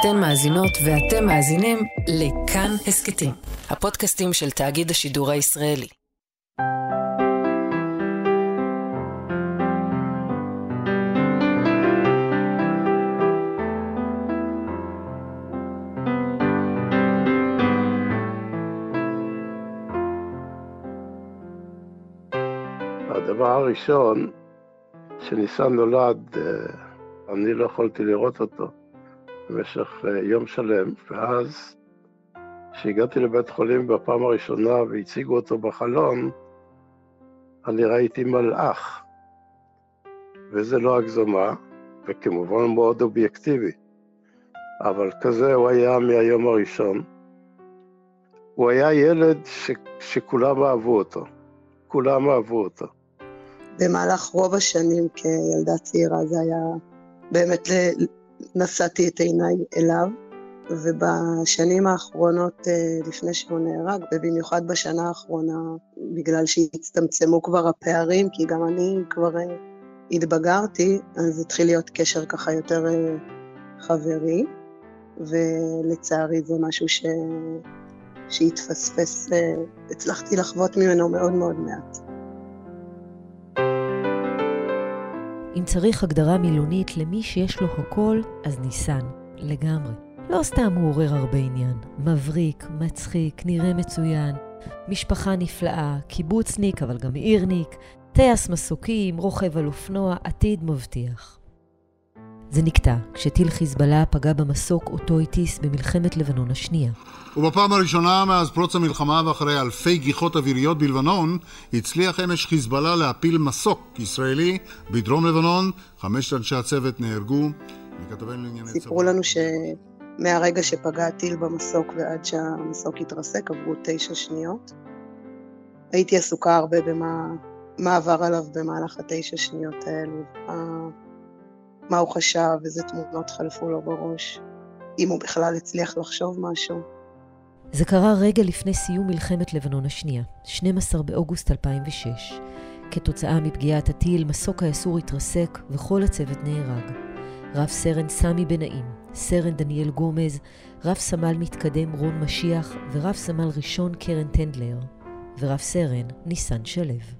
אתן מאזינות ואתם מאזינים לכאן הסכתים, הפודקאסטים של תאגיד השידור הישראלי. הדבר הראשון, כשניסן נולד, אה, אני לא יכולתי לראות אותו במשך אה, יום שלם, ואז כשהגעתי לבית חולים בפעם הראשונה והציגו אותו בחלון, אני ראיתי מלאך, וזה לא הגזמה, וכמובן מאוד אובייקטיבי, אבל כזה הוא היה מהיום הראשון. הוא היה ילד ש... שכולם אהבו אותו, כולם אהבו אותו. במהלך רוב השנים כילדה צעירה זה היה באמת נשאתי את עיניי אליו, ובשנים האחרונות אה, לפני שהוא נהרג, ובמיוחד בשנה האחרונה, בגלל שהצטמצמו כבר הפערים, כי גם אני כבר אה, התבגרתי, אז התחיל להיות קשר ככה יותר אה, חברי, ולצערי זה משהו ש... שהתפספס, הצלחתי לחוות ממנו מאוד מאוד מעט. אם צריך הגדרה מילונית למי שיש לו הכל, אז ניסן, לגמרי. לא סתם הוא עורר הרבה עניין. מבריק, מצחיק, נראה מצוין, משפחה נפלאה, קיבוצניק, אבל גם עירניק, טייס מסוקים, רוכב על אופנוע, עתיד מבטיח. זה נקטע כשטיל חיזבאללה פגע במסוק אותו הטיס במלחמת לבנון השנייה. ובפעם הראשונה מאז פרוץ המלחמה ואחרי אלפי גיחות אוויריות בלבנון, הצליח אמש חיזבאללה להפיל מסוק ישראלי בדרום לבנון, חמשת אנשי הצוות נהרגו. סיפרו לנו שמהרגע שפגע הטיל במסוק ועד שהמסוק התרסק עברו תשע שניות. הייתי עסוקה הרבה במה עבר עליו במהלך התשע שניות האלו. מה הוא חשב, איזה תמונות חלפו לו בראש, אם הוא בכלל הצליח לחשוב משהו. זה קרה רגע לפני סיום מלחמת לבנון השנייה, 12 באוגוסט 2006. כתוצאה מפגיעת הטיל, מסוק היסעור התרסק וכל הצוות נהרג. רב סרן סמי בן נעים, סרן דניאל גומז, רב סמל מתקדם רון משיח ורב סמל ראשון קרן טנדלר, ורב סרן ניסן שלו.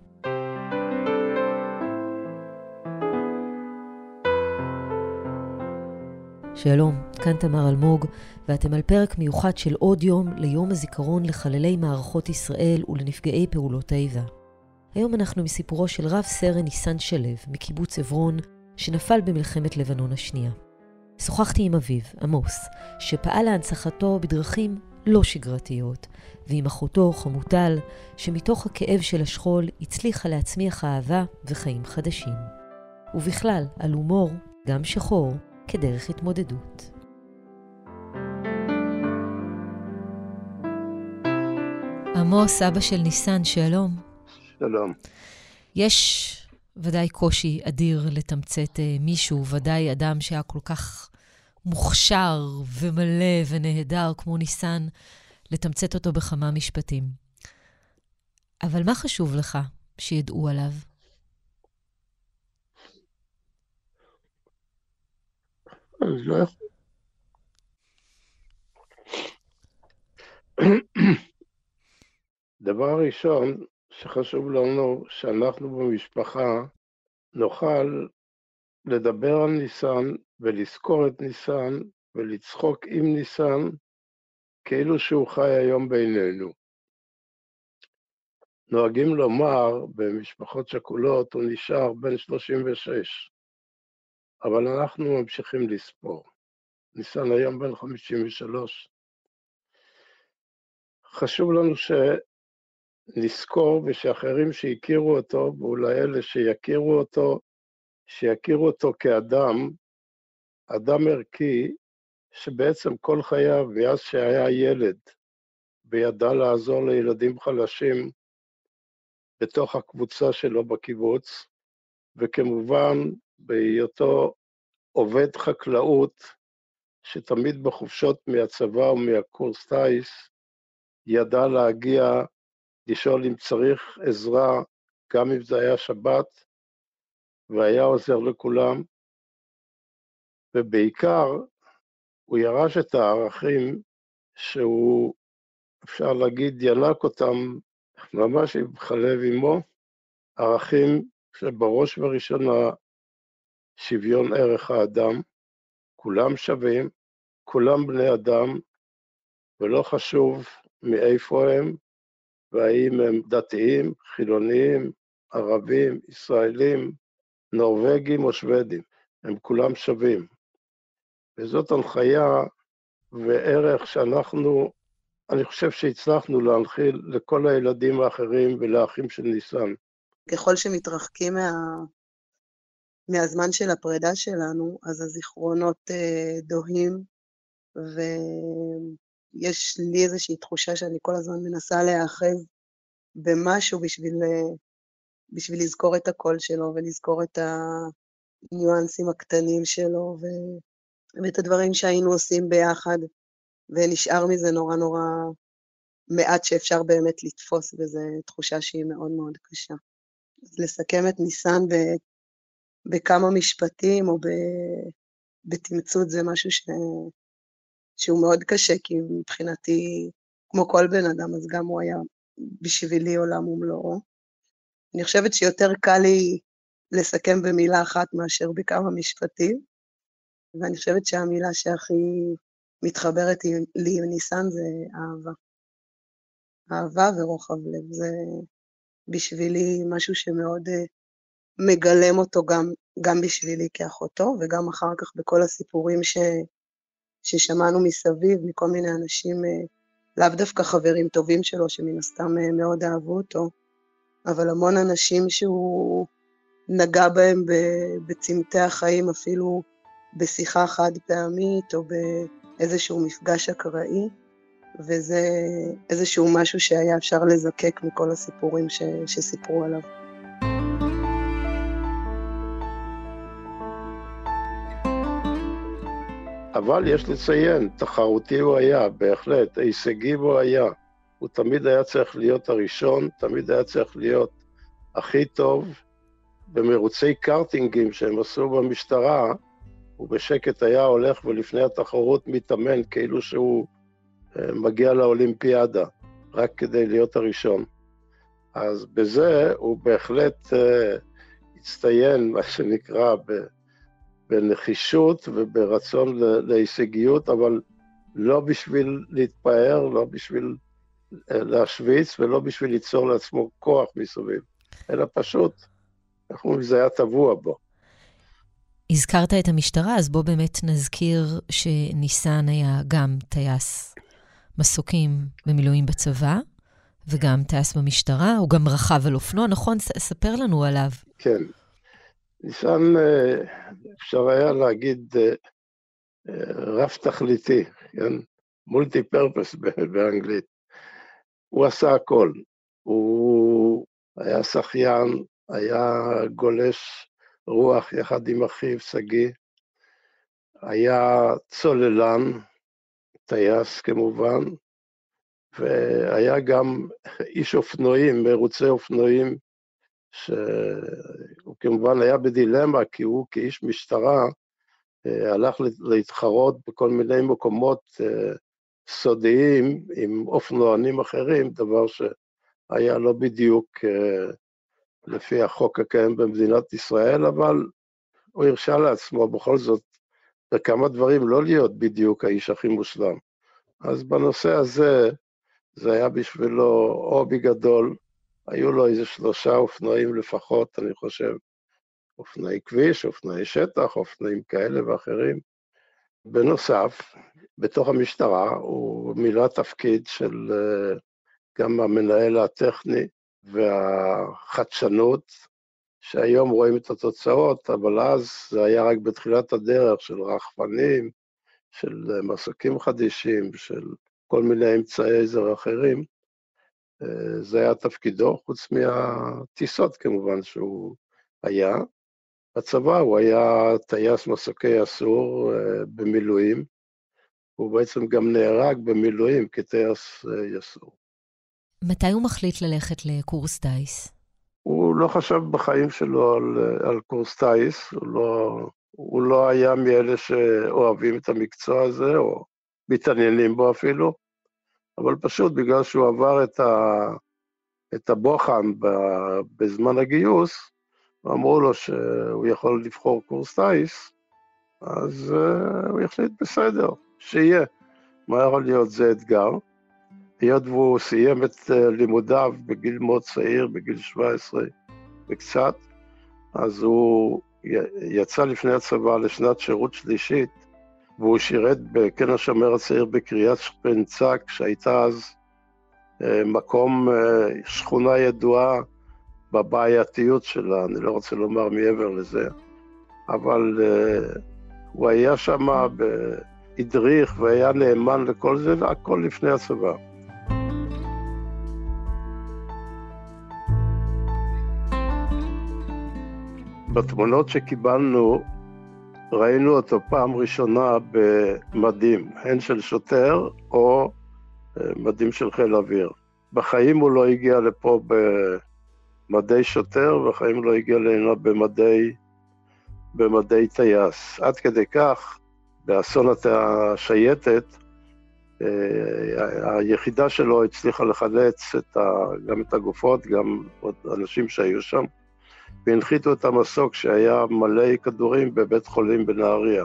שלום, כאן תמר אלמוג, ואתם על פרק מיוחד של עוד יום ליום הזיכרון לחללי מערכות ישראל ולנפגעי פעולות האיבה. היום אנחנו מסיפורו של רב סרן ניסן שלו מקיבוץ עברון, שנפל במלחמת לבנון השנייה. שוחחתי עם אביו, עמוס, שפעל להנצחתו בדרכים לא שגרתיות, ועם אחותו, חמוטל, שמתוך הכאב של השכול הצליחה להצמיח אהבה וחיים חדשים. ובכלל, על הומור, גם שחור, כדרך התמודדות. עמוס, אבא של ניסן, שלום. שלום. יש ודאי קושי אדיר לתמצת uh, מישהו, ודאי אדם שהיה כל כך מוכשר ומלא ונהדר כמו ניסן, לתמצת אותו בכמה משפטים. אבל מה חשוב לך שידעו עליו? אני לא יכול. דבר ראשון שחשוב לנו, שאנחנו במשפחה נוכל לדבר על ניסן ולזכור את ניסן ולצחוק עם ניסן כאילו שהוא חי היום בינינו. נוהגים לומר במשפחות שכולות, הוא נשאר בן 36. אבל אנחנו ממשיכים לספור. ניסן היום בן 53. חשוב לנו שנזכור ושאחרים שהכירו אותו, ואולי אלה שיכירו אותו, שיכירו אותו כאדם, אדם ערכי, שבעצם כל חייו, מאז שהיה ילד, וידע לעזור לילדים חלשים בתוך הקבוצה שלו בקיבוץ, וכמובן בהיותו עובד חקלאות, שתמיד בחופשות מהצבא ומהקורס טיס, ידע להגיע, לשאול אם צריך עזרה, גם אם זה היה שבת, והיה עוזר לכולם. ובעיקר, הוא ירש את הערכים שהוא, אפשר להגיד, ינק אותם ממש עם חלב עמו, ערכים שבראש ובראשונה שוויון ערך האדם, כולם שווים, כולם בני אדם, ולא חשוב מאיפה הם, והאם הם דתיים, חילוניים, ערבים, ישראלים, נורבגים או שוודים, הם כולם שווים. וזאת הנחיה וערך שאנחנו, אני חושב שהצלחנו להנחיל לכל הילדים האחרים ולאחים של ניסן. ככל שמתרחקים מה... מהזמן של הפרידה שלנו, אז הזיכרונות אה, דוהים, ויש לי איזושהי תחושה שאני כל הזמן מנסה להיאחז במשהו בשביל, אה, בשביל לזכור את הקול שלו ולזכור את הניואנסים הקטנים שלו ו... ואת הדברים שהיינו עושים ביחד, ונשאר מזה נורא נורא מעט שאפשר באמת לתפוס, וזו תחושה שהיא מאוד מאוד קשה. אז לסכם את ניסן. בכמה משפטים או ב... בתמצות זה משהו ש... שהוא מאוד קשה, כי מבחינתי, כמו כל בן אדם, אז גם הוא היה בשבילי עולם ומלואו. אני חושבת שיותר קל לי לסכם במילה אחת מאשר בכמה משפטים, ואני חושבת שהמילה שהכי מתחברת לי עם ניסן זה אהבה. אהבה ורוחב לב, זה בשבילי משהו שמאוד אה, מגלם אותו גם, גם בשבילי כאחותו, וגם אחר כך בכל הסיפורים ש, ששמענו מסביב, מכל מיני אנשים, אה, לאו דווקא חברים טובים שלו, שמן הסתם אה, מאוד אהבו אותו, אבל המון אנשים שהוא נגע בהם בצמתי החיים, אפילו בשיחה חד פעמית או באיזשהו מפגש אקראי, וזה איזשהו משהו שהיה אפשר לזקק מכל הסיפורים ש, שסיפרו עליו. אבל יש לציין, תחרותי הוא היה, בהחלט, הישגי הוא היה. הוא תמיד היה צריך להיות הראשון, תמיד היה צריך להיות הכי טוב. במרוצי קארטינגים שהם עשו במשטרה, הוא בשקט היה הולך ולפני התחרות מתאמן כאילו שהוא אה, מגיע לאולימפיאדה, רק כדי להיות הראשון. אז בזה הוא בהחלט uh, הצטיין, מה שנקרא, בנחישות וברצון להישגיות, אבל לא בשביל להתפאר, לא בשביל אה, להשוויץ ולא בשביל ליצור לעצמו כוח מסביב, אלא פשוט, איך אומרים, זה היה טבוע בו. הזכרת את המשטרה, אז בוא באמת נזכיר שניסן היה גם טייס מסוקים במילואים בצבא, וגם טייס במשטרה, הוא גם רכב על אופנוע, נכון? ספר לנו עליו. כן. ניסן, אה, אפשר היה להגיד, אה, אה, רב-תכליתי, כן? מולטי פרפס באנגלית. הוא עשה הכל. הוא היה שחיין, היה גולש רוח יחד עם אחיו, שגיא. היה צוללן, טייס כמובן, והיה גם איש אופנועים, מרוצי אופנועים, שהוא כמובן היה בדילמה, כי הוא כאיש משטרה אה, הלך להתחרות בכל מיני מקומות אה, סודיים עם אופנוענים אחרים, דבר שהיה לא בדיוק אה, לפי החוק הקיים במדינת ישראל, אבל הוא הרשה לעצמו בכל זאת בכמה דברים לא להיות בדיוק האיש הכי מושלם. אז בנושא הזה, זה היה בשבילו הובי גדול, היו לו איזה שלושה אופנועים לפחות, אני חושב, אופנועי כביש, אופנועי שטח, אופנועים כאלה ואחרים. בנוסף, בתוך המשטרה הוא מילא תפקיד של אה, גם המנהל הטכני והחדשנות, שהיום רואים את התוצאות, אבל אז זה היה רק בתחילת הדרך של רחפנים, של מסוקים חדישים, של כל מיני אמצעי עזר אחרים. אה, זה היה תפקידו, חוץ מהטיסות כמובן שהוא היה. בצבא הוא היה טייס מסוקי אסור אה, במילואים, הוא בעצם גם נהרג במילואים כטייס אה, יסור. מתי הוא מחליט ללכת לקורס טיס? הוא לא חשב בחיים שלו על, על קורס טיס, הוא לא, הוא לא היה מאלה שאוהבים את המקצוע הזה, או מתעניינים בו אפילו, אבל פשוט בגלל שהוא עבר את, ה, את הבוחן בזמן הגיוס, אמרו לו שהוא יכול לבחור קורס טיס, אז uh, הוא החליט בסדר, שיהיה. מה יכול להיות זה אתגר. היות והוא סיים את uh, לימודיו בגיל מאוד צעיר, בגיל 17 וקצת, אז הוא יצא לפני הצבא לשנת שירות שלישית, והוא שירת בקן השומר הצעיר בקריית שפנצק, שהייתה אז אה, מקום, אה, שכונה ידועה בבעייתיות שלה, אני לא רוצה לומר מעבר לזה, אבל אה, הוא היה שם, הדריך והיה נאמן לכל זה, הכל לפני הצבא. בתמונות שקיבלנו, ראינו אותו פעם ראשונה במדים, הן של שוטר או אה, מדים של חיל אוויר. בחיים הוא לא הגיע לפה במדי שוטר, בחיים הוא לא הגיע להנה במדי, במדי טייס. עד כדי כך, באסון השייטת, אה, היחידה שלו הצליחה לחלץ את ה, גם את הגופות, גם עוד אנשים שהיו שם. והנחיתו את המסוק שהיה מלא כדורים בבית חולים בנהריה.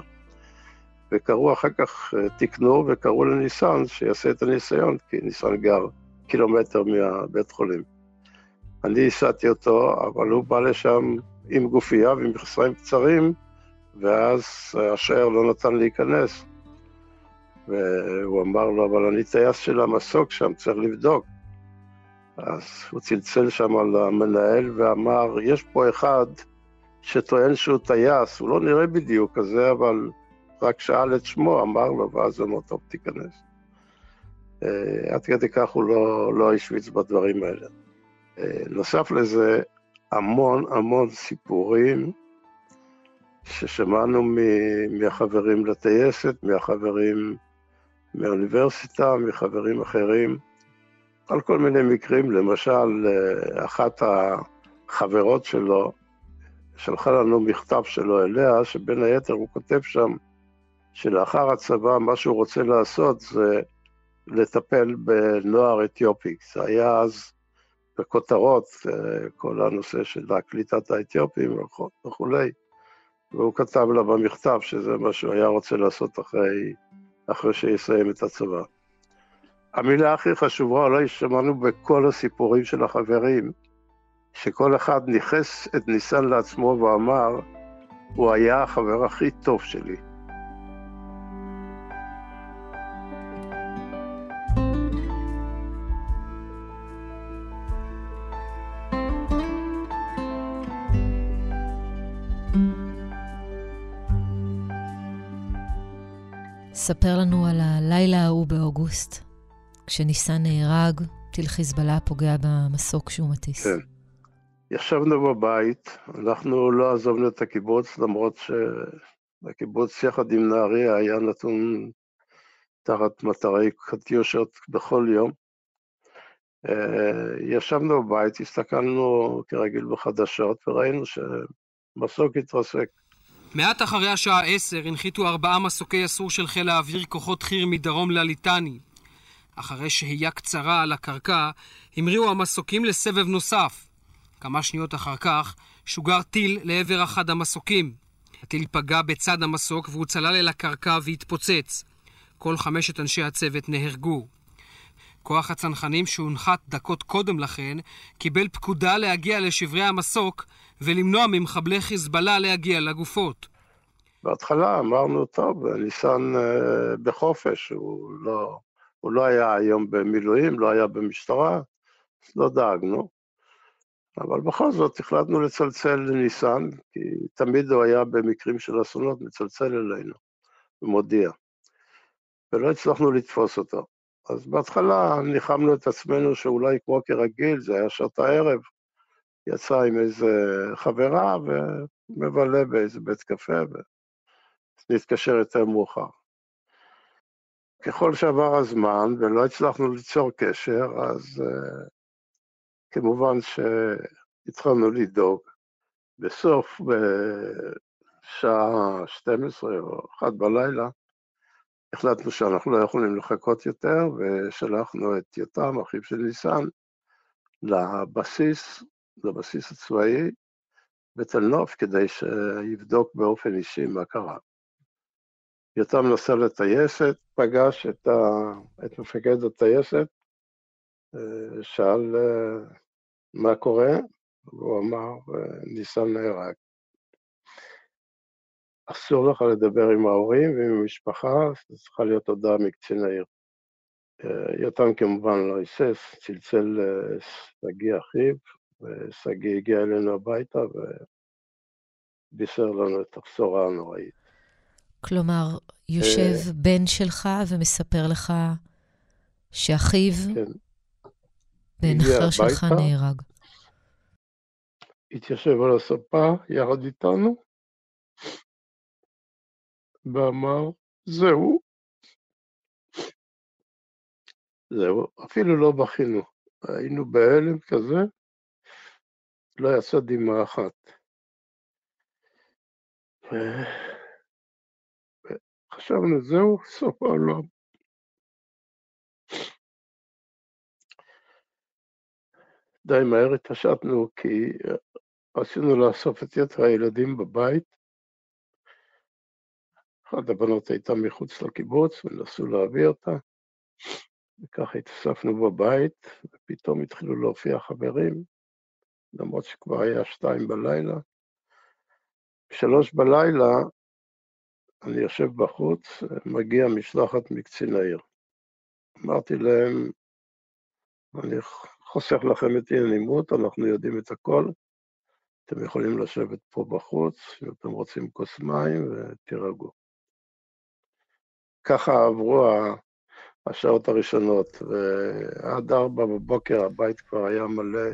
וקראו אחר כך, אה, תיקנו וקראו לניסן שיעשה את הניסיון, כי ניסן גר קילומטר מהבית חולים. אני הסעתי אותו, אבל הוא בא לשם עם גופייה ועם מכסיים קצרים, ואז השער לא נתן להיכנס. והוא אמר לו, אבל אני טייס של המסוק שם, צריך לבדוק. אז הוא צלצל שם על המנהל ואמר, יש פה אחד שטוען שהוא טייס, הוא לא נראה בדיוק כזה, אבל רק שאל את שמו, אמר לו, ואז אמר, טוב, תיכנס. Uh, עד כדי כך הוא לא, לא השוויץ בדברים האלה. Uh, נוסף לזה, המון המון סיפורים ששמענו מהחברים לטייסת, מהחברים מהאוניברסיטה, מחברים אחרים, על כל מיני מקרים, למשל, אה, אחת החברות שלו שלחה לנו מכתב שלו אליה, שבין היתר הוא כותב שם שלאחר הצבא מה שהוא רוצה לעשות זה לטפל בנוער אתיופי. זה היה אז בכותרות, אה, כל הנושא של קליטת האתיופים וכולי, והוא כתב לה במכתב שזה מה שהוא היה רוצה לעשות אחרי, אחרי שיסיים את הצבא. המילה הכי חשובה, אולי שמענו בכל הסיפורים של החברים, שכל אחד ניכס את ניסן לעצמו ואמר, הוא היה החבר הכי טוב שלי. ספר לנו על הלילה ההוא באוגוסט. כשניסן נהרג, טיל חיזבאללה פוגע במסוק שהוא מטיס. כן. ישבנו בבית, אנחנו לא עזבנו את הקיבוץ, למרות שהקיבוץ יחד עם נהריה היה נתון תחת מטרי קטיושות בכל יום. אה, ישבנו בבית, הסתכלנו כרגיל בחדשות וראינו שמסוק התרסק. מעט אחרי השעה עשר הנחיתו ארבעה מסוקי יסור של חיל האוויר כוחות חי"ר מדרום לליטני. אחרי שהייה קצרה על הקרקע, המריאו המסוקים לסבב נוסף. כמה שניות אחר כך, שוגר טיל לעבר אחד המסוקים. הטיל פגע בצד המסוק והוא צלל אל הקרקע והתפוצץ. כל חמשת אנשי הצוות נהרגו. כוח הצנחנים שהונחת דקות קודם לכן, קיבל פקודה להגיע לשברי המסוק ולמנוע ממחבלי חיזבאללה להגיע לגופות. בהתחלה אמרנו, טוב, ניסן אה, בחופש, הוא לא, הוא לא היה היום במילואים, לא היה במשטרה, אז לא דאגנו. אבל בכל זאת החלטנו לצלצל לניסן, כי תמיד הוא היה במקרים של אסונות מצלצל אלינו ומודיע. ולא הצלחנו לתפוס אותו. אז בהתחלה ניחמנו את עצמנו שאולי כמו כרגיל, זה היה שעות הערב, יצא עם איזה חברה ומבלה באיזה בית קפה ונתקשר יותר מאוחר. ככל שעבר הזמן ולא הצלחנו ליצור קשר, אז uh, כמובן שהתחלנו לדאוג. בסוף, שעה 12 או 1 בלילה, החלטנו שאנחנו לא יכולים לחכות יותר, ושלחנו את יותם, אחיו של ניסן, לבסיס, לבסיס הצבאי בתל נוף, כדי שיבדוק באופן אישי מה קרה. יותם נסע לטייסת, פגש את, ה... את מפקד הטייסת, אה, שאל אה, מה קורה, והוא אמר, אה, ניסן נהרג. אסור לך לדבר עם ההורים ועם המשפחה, זו צריכה להיות הודעה מקצין העיר. יותם כמובן לא היסס, צלצל לשגיא אחיו, ושגיא הגיע אלינו הביתה ובישר לנו את הבשורה הנוראית. כלומר, יושב בן שלך ומספר לך שאחיו, כן. בן אחר שלך נהרג. התיישב על הספה יחד איתנו, ואמר, זהו. זהו, אפילו לא בכינו. היינו בהלם כזה, לא יצא דמעה אחת. חשבנו, זהו, סוף העולם. די מהר התעשתנו, כי רצינו לאסוף את יתר הילדים בבית. אחת הבנות הייתה מחוץ לקיבוץ, ונסו להביא אותה. וככה התאספנו בבית, ופתאום התחילו להופיע חברים, למרות שכבר היה שתיים בלילה. בשלוש בלילה אני יושב בחוץ, מגיע משלחת מקצין העיר. אמרתי להם, אני חוסך לכם את אי-הנעימות, אנחנו יודעים את הכל, אתם יכולים לשבת פה בחוץ, אם אתם רוצים כוס מים, ותירגעו. ככה עברו השעות הראשונות, ועד ארבע בבוקר הבית כבר היה מלא,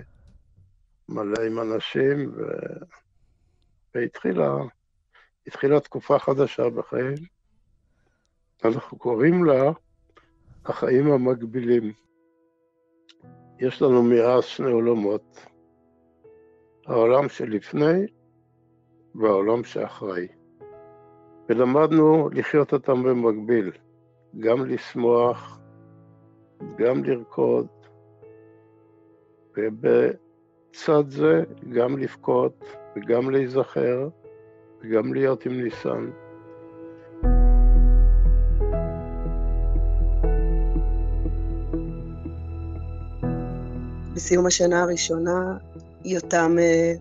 מלא עם אנשים. והתחילה התחילה תקופה חדשה בחיים, אנחנו קוראים לה החיים המקבילים. יש לנו מאז שני עולמות, העולם שלפני והעולם שאחרי. ולמדנו לחיות אותם במקביל, גם לשמוח, גם לרקוד, ובצד זה גם לבכות וגם להיזכר, וגם להיות עם ניסן. בסיום השנה הראשונה, יותם אה,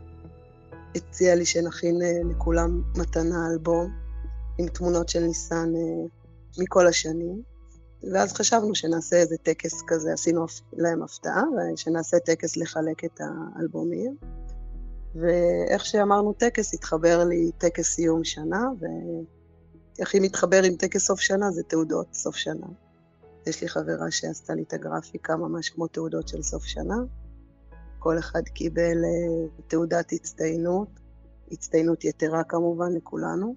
הציע לי שנכין אה, לכולם מתנה אלבום עם תמונות של ניסן אה, מכל השנים, ואז חשבנו שנעשה איזה טקס כזה, עשינו להם הפתעה, ושנעשה טקס לחלק את האלבומים. ואיך שאמרנו טקס, התחבר לי טקס סיום שנה, היא מתחבר עם טקס סוף שנה, זה תעודות סוף שנה. יש לי חברה שעשתה לי את הגרפיקה ממש כמו תעודות של סוף שנה. כל אחד קיבל אה, תעודת הצטיינות, הצטיינות יתרה כמובן לכולנו,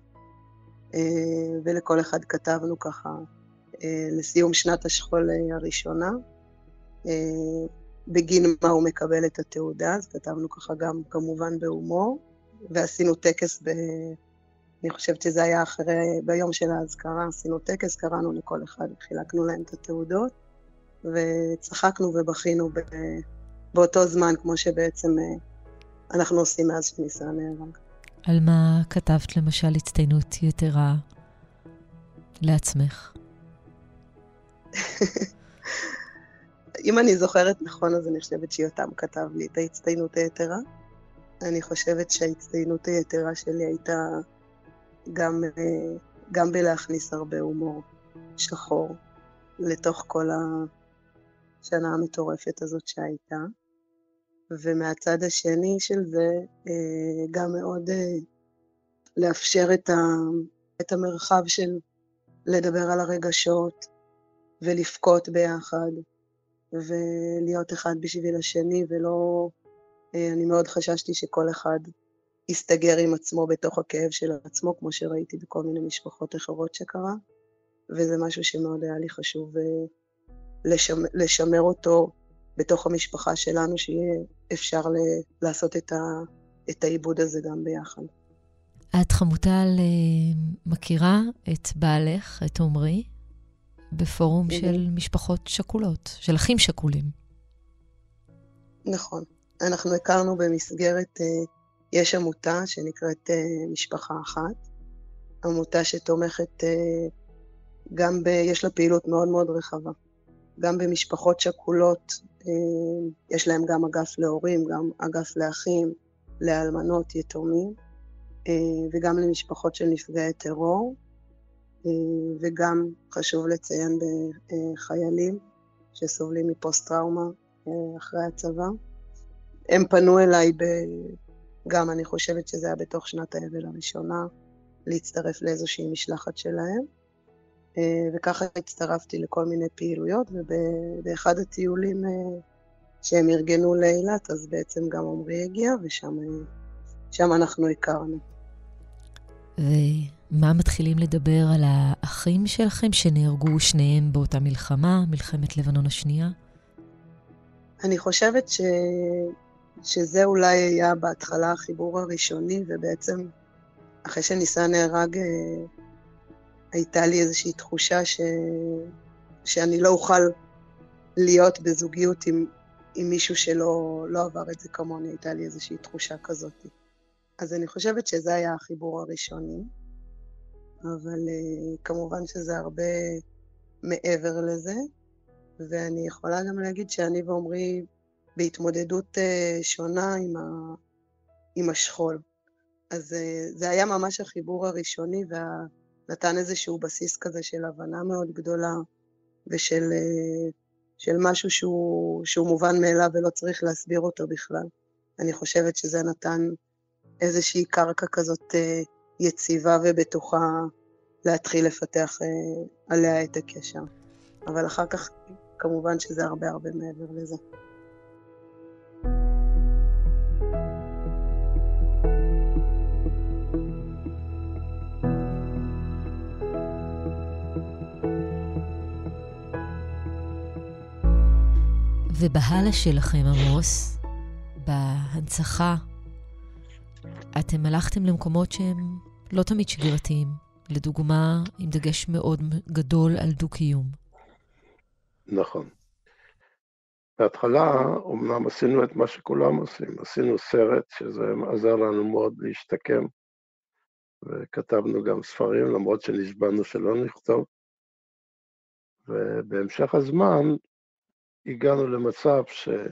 אה, ולכל אחד כתבנו ככה אה, לסיום שנת השכול הראשונה. בגין מה הוא מקבל את התעודה, אז כתבנו ככה גם כמובן בהומור, ועשינו טקס ב... אני חושבת שזה היה אחרי, ביום של האזכרה, עשינו טקס, קראנו לכל אחד, חילקנו להם את התעודות, וצחקנו ובכינו ב... באותו זמן, כמו שבעצם אה, אנחנו עושים מאז שניסה נהרג. על מה כתבת למשל הצטיינות יתרה לעצמך? אם אני זוכרת נכון, אז אני חושבת שיותם כתב לי את ההצטיינות היתרה. אני חושבת שההצטיינות היתרה שלי הייתה גם, אה, גם בלהכניס הרבה הומור שחור לתוך כל השנה המטורפת הזאת שהייתה. ומהצד השני של זה, אה, גם מאוד אה, לאפשר את, ה, את המרחב של לדבר על הרגשות ולבכות ביחד. ולהיות אחד בשביל השני, ולא... אה, אני מאוד חששתי שכל אחד יסתגר עם עצמו בתוך הכאב של עצמו, כמו שראיתי בכל מיני משפחות אחרות שקרה, וזה משהו שמאוד היה לי חשוב אה, לשמר, לשמר אותו בתוך המשפחה שלנו, שיהיה אפשר לעשות את, ה, את העיבוד הזה גם ביחד. את חמוטל מכירה את בעלך, את עמרי, בפורום של משפחות שכולות, של אחים שכולים. נכון. אנחנו הכרנו במסגרת, יש עמותה שנקראת משפחה אחת, עמותה שתומכת גם ב... יש לה פעילות מאוד מאוד רחבה. גם במשפחות שכולות, אה, יש להם גם אגף להורים, גם אגף לאחים, לאלמנות, יתומים, אה, וגם למשפחות של נפגעי טרור, אה, וגם חשוב לציין בחיילים שסובלים מפוסט-טראומה אחרי הצבא. הם פנו אליי ב... גם, אני חושבת שזה היה בתוך שנת האבל הראשונה, להצטרף לאיזושהי משלחת שלהם. אה, וככה הצטרפתי לכל מיני פעילויות, ובאחד הטיולים אה, שהם ארגנו לאילת, אז בעצם גם עמרי הגיע, ושם אנחנו הכרנו. ומה מתחילים לדבר על האחים שלכם שנהרגו שניהם באותה מלחמה, מלחמת לבנון השנייה? אני חושבת ש... שזה אולי היה בהתחלה החיבור הראשוני, ובעצם אחרי שניסה נהרג אה, הייתה לי איזושהי תחושה ש... שאני לא אוכל להיות בזוגיות עם, עם מישהו שלא לא עבר את זה כמוני, הייתה לי איזושהי תחושה כזאת. אז אני חושבת שזה היה החיבור הראשוני, אבל uh, כמובן שזה הרבה מעבר לזה, ואני יכולה גם להגיד שאני ועמרי בהתמודדות uh, שונה עם, ה... עם השכול. אז uh, זה היה ממש החיבור הראשוני וה... נתן איזשהו בסיס כזה של הבנה מאוד גדולה ושל אה, של משהו שהוא, שהוא מובן מאליו ולא צריך להסביר אותו בכלל. אני חושבת שזה נתן איזושהי קרקע כזאת אה, יציבה ובטוחה להתחיל לפתח אה, עליה את הקשר. אבל אחר כך, כמובן שזה הרבה הרבה מעבר לזה. ובהלאה שלכם, עמוס, בהנצחה, אתם הלכתם למקומות שהם לא תמיד שגרתיים. לדוגמה, עם דגש מאוד גדול על דו-קיום. נכון. בהתחלה, אמנם עשינו את מה שכולם עושים, עשינו סרט, שזה עזר לנו מאוד להשתקם, וכתבנו גם ספרים, למרות שנשבענו שלא נכתוב. ובהמשך הזמן הגענו למצב שהיו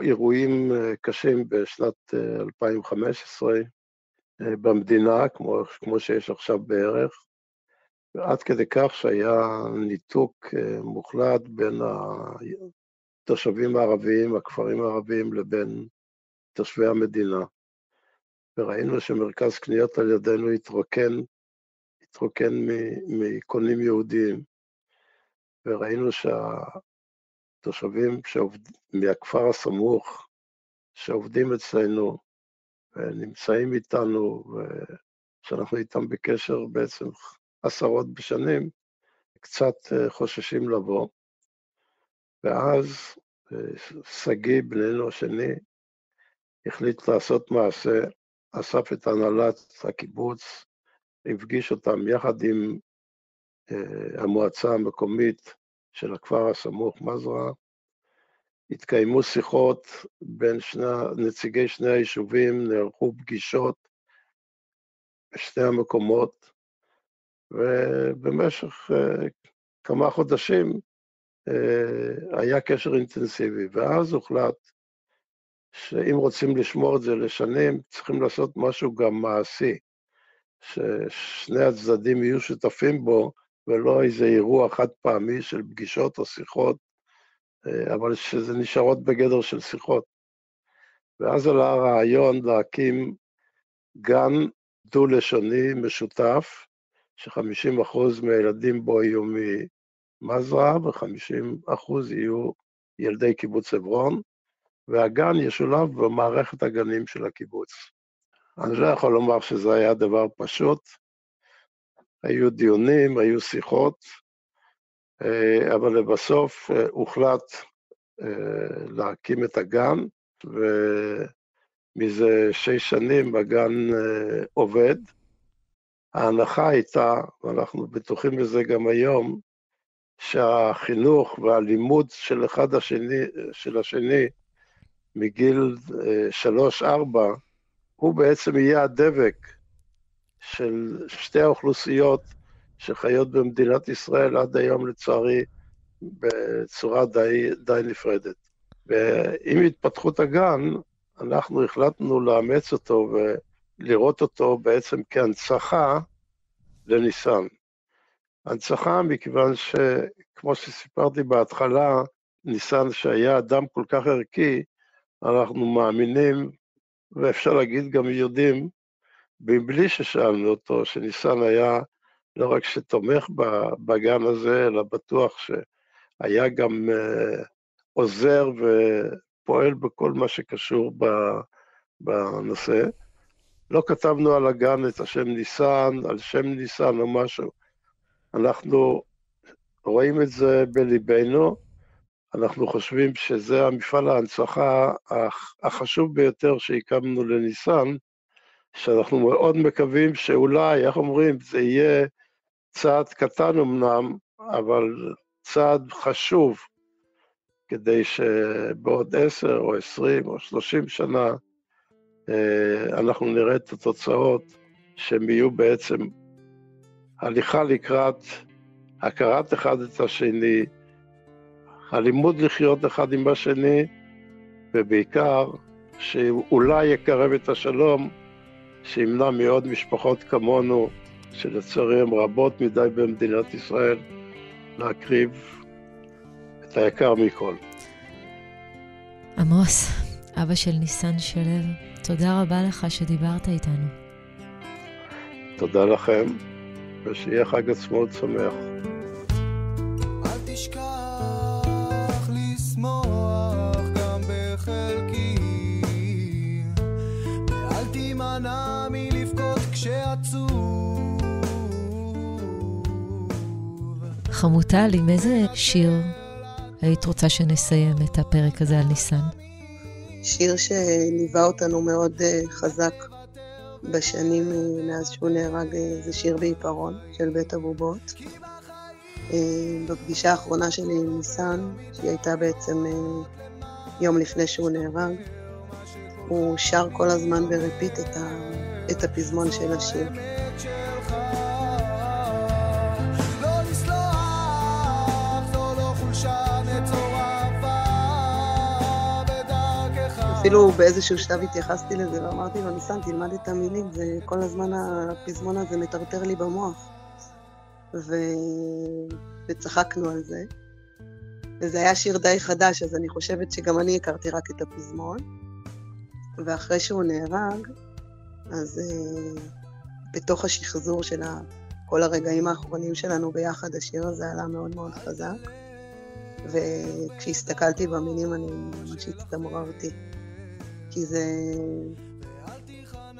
אירועים אה, קשים בשנת 2015 אה, במדינה, כמו, כמו שיש עכשיו בערך, ועד כדי כך שהיה ניתוק מוחלט בין התושבים הערביים, הכפרים הערביים, לבין תושבי המדינה. וראינו שמרכז קניות על ידינו התרוקן, התרוקן מקונים יהודיים. וראינו שהתושבים שעובד, מהכפר הסמוך, שעובדים אצלנו ונמצאים איתנו, ושאנחנו איתם בקשר בעצם עשרות בשנים, קצת אה, חוששים לבוא. ואז אה, שגיא, בננו השני, החליט לעשות מעשה, אסף את הנהלת הקיבוץ, הפגיש אותם יחד עם אה, המועצה המקומית של הכפר הסמוך מזרע. התקיימו שיחות בין שני, נציגי שני היישובים, נערכו פגישות בשני המקומות, ובמשך uh, כמה חודשים uh, היה קשר אינטנסיבי, ואז הוחלט שאם רוצים לשמור את זה לשנים, צריכים לעשות משהו גם מעשי, ששני הצדדים יהיו שותפים בו, ולא איזה אירוע חד פעמי של פגישות או שיחות, אה, אבל שזה נשארות בגדר של שיחות. ואז עלה הרעיון להקים גן דו-לשוני משותף, ש-50% מהילדים בו יהיו ממזרע ו-50% יהיו ילדי קיבוץ עברון, והגן ישולב במערכת הגנים של הקיבוץ. אני לא יכול לומר שזה היה דבר פשוט, היו דיונים, היו שיחות, אה, אבל לבסוף אה, הוחלט אה, להקים את הגן, מזה שש שנים הגן אה, עובד. ההנחה הייתה, ואנחנו בטוחים בזה גם היום, שהחינוך והלימוד של אחד השני, של השני מגיל אה, שלוש-ארבע, הוא בעצם יהיה הדבק של שתי האוכלוסיות שחיות במדינת ישראל עד היום, לצערי, בצורה די, די נפרדת. ועם התפתחות הגן, אנחנו החלטנו לאמץ אותו ולראות אותו בעצם כהנצחה לניסן. הנצחה מכיוון שכמו שסיפרתי בהתחלה, ניסן שהיה אדם כל כך ערכי, אנחנו מאמינים, ואפשר להגיד גם יודעים, מבלי ששאלנו אותו, שניסן היה לא רק שתומך בגן הזה, אלא בטוח שהיה גם uh, עוזר ופועל בכל מה שקשור בנושא. לא כתבנו על הגן את השם ניסן, על שם ניסן או משהו. אנחנו רואים את זה בליבנו, אנחנו חושבים שזה המפעל ההנצחה החשוב ביותר שהקמנו לניסן, שאנחנו מאוד מקווים שאולי, איך אומרים, זה יהיה צעד קטן אמנם, אבל צעד חשוב, כדי שבעוד עשר או עשרים או שלושים שנה אה, אנחנו נראה את התוצאות שהם יהיו בעצם הליכה לקראת הכרת אחד את השני, הלימוד לחיות אחד עם השני, ובעיקר שאולי יקרב את השלום, שימנע מעוד משפחות כמונו, שלצערי הן רבות מדי במדינת ישראל, להקריב את היקר מכל. עמוס, אבא של ניסן שלו, תודה רבה לך שדיברת איתנו. תודה לכם, ושיהיה חג עצמאות שמח. חמוטל, עם איזה שיר היית רוצה שנסיים את הפרק הזה על ניסן? שיר שליווה אותנו מאוד uh, חזק בשנים uh, מאז שהוא נהרג, uh, זה שיר בעיפרון של בית הבובות. בפגישה האחרונה שלי עם ניסן, שהיא הייתה בעצם יום לפני שהוא נהרג, הוא שר כל הזמן ברפיט את, ה, את הפזמון של השיר. אפילו באיזשהו שלב התייחסתי לזה ואמרתי לו, ניסן, תלמד את המילים, וכל הזמן הפזמון הזה מטרטר לי במוח. ו... וצחקנו על זה. וזה היה שיר די חדש, אז אני חושבת שגם אני הכרתי רק את הפזמון. ואחרי שהוא נהרג, אז uh, בתוך השחזור של כל הרגעים האחרונים שלנו ביחד, השיר הזה עלה מאוד מאוד חזק. וכשהסתכלתי במילים אני ממש הצטמררתי. כי זה...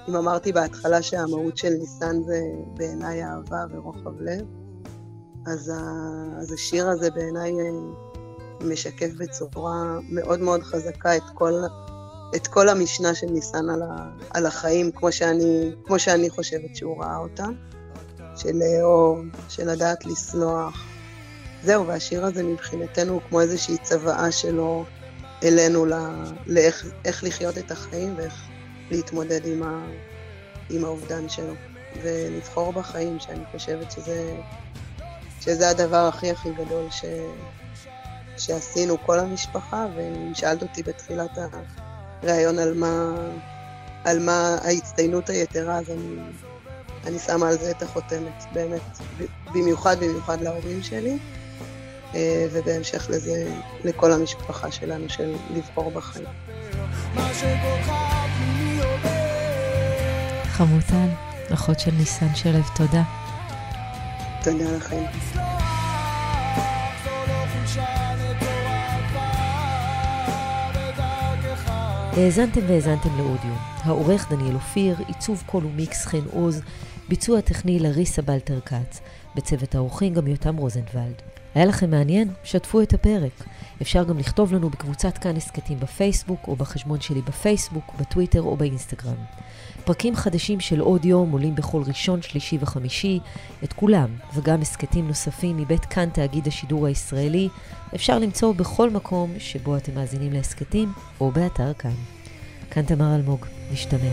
אם אמרתי בהתחלה שהמהות של ניסן זה בעיניי אהבה ורוחב לב, אז, ה... אז השיר הזה בעיניי אה, משקף בצורה מאוד מאוד חזקה את כל, את כל המשנה של ניסן על, ה... על החיים, כמו שאני, כמו שאני חושבת שהוא ראה אותם, של לאהוב, של לדעת לסלוח. זהו, והשיר הזה מבחינתנו הוא כמו איזושהי צוואה שלו אלינו לאיך לחיות את החיים ואיך להתמודד עם, ה, עם האובדן שלו. ולבחור בחיים, שאני חושבת שזה, שזה הדבר הכי הכי גדול ש, שעשינו כל המשפחה, ואם שאלת אותי בתחילת הראיון על מה, על מה ההצטיינות היתרה, אז אני, אני שמה על זה את החותמת, באמת, במיוחד במיוחד להורים שלי. אה, ובהמשך לזה לכל המשפחה שלנו של לבחור בחיים. חמוטל, אחות של ניסן שלו, תודה. תודה לכם. האזנתם והאזנתם לאודיו. העורך דניאל אופיר, עיצוב קול ומיקס חן עוז, ביצוע טכני לריסה בלטר כץ, בצוות האורחים גם יותם רוזנבלד. היה לכם מעניין? שתפו את הפרק. אפשר גם לכתוב לנו בקבוצת כאן הסכתים בפייסבוק, או בחשבון שלי בפייסבוק, בטוויטר או באינסטגרם. פרקים חדשים של עוד יום עולים בכל ראשון, שלישי וחמישי. את כולם, וגם הסכתים נוספים מבית כאן תאגיד השידור הישראלי, אפשר למצוא בכל מקום שבו אתם מאזינים להסכתים, או באתר כאן. כאן תמר אלמוג, נשתמע.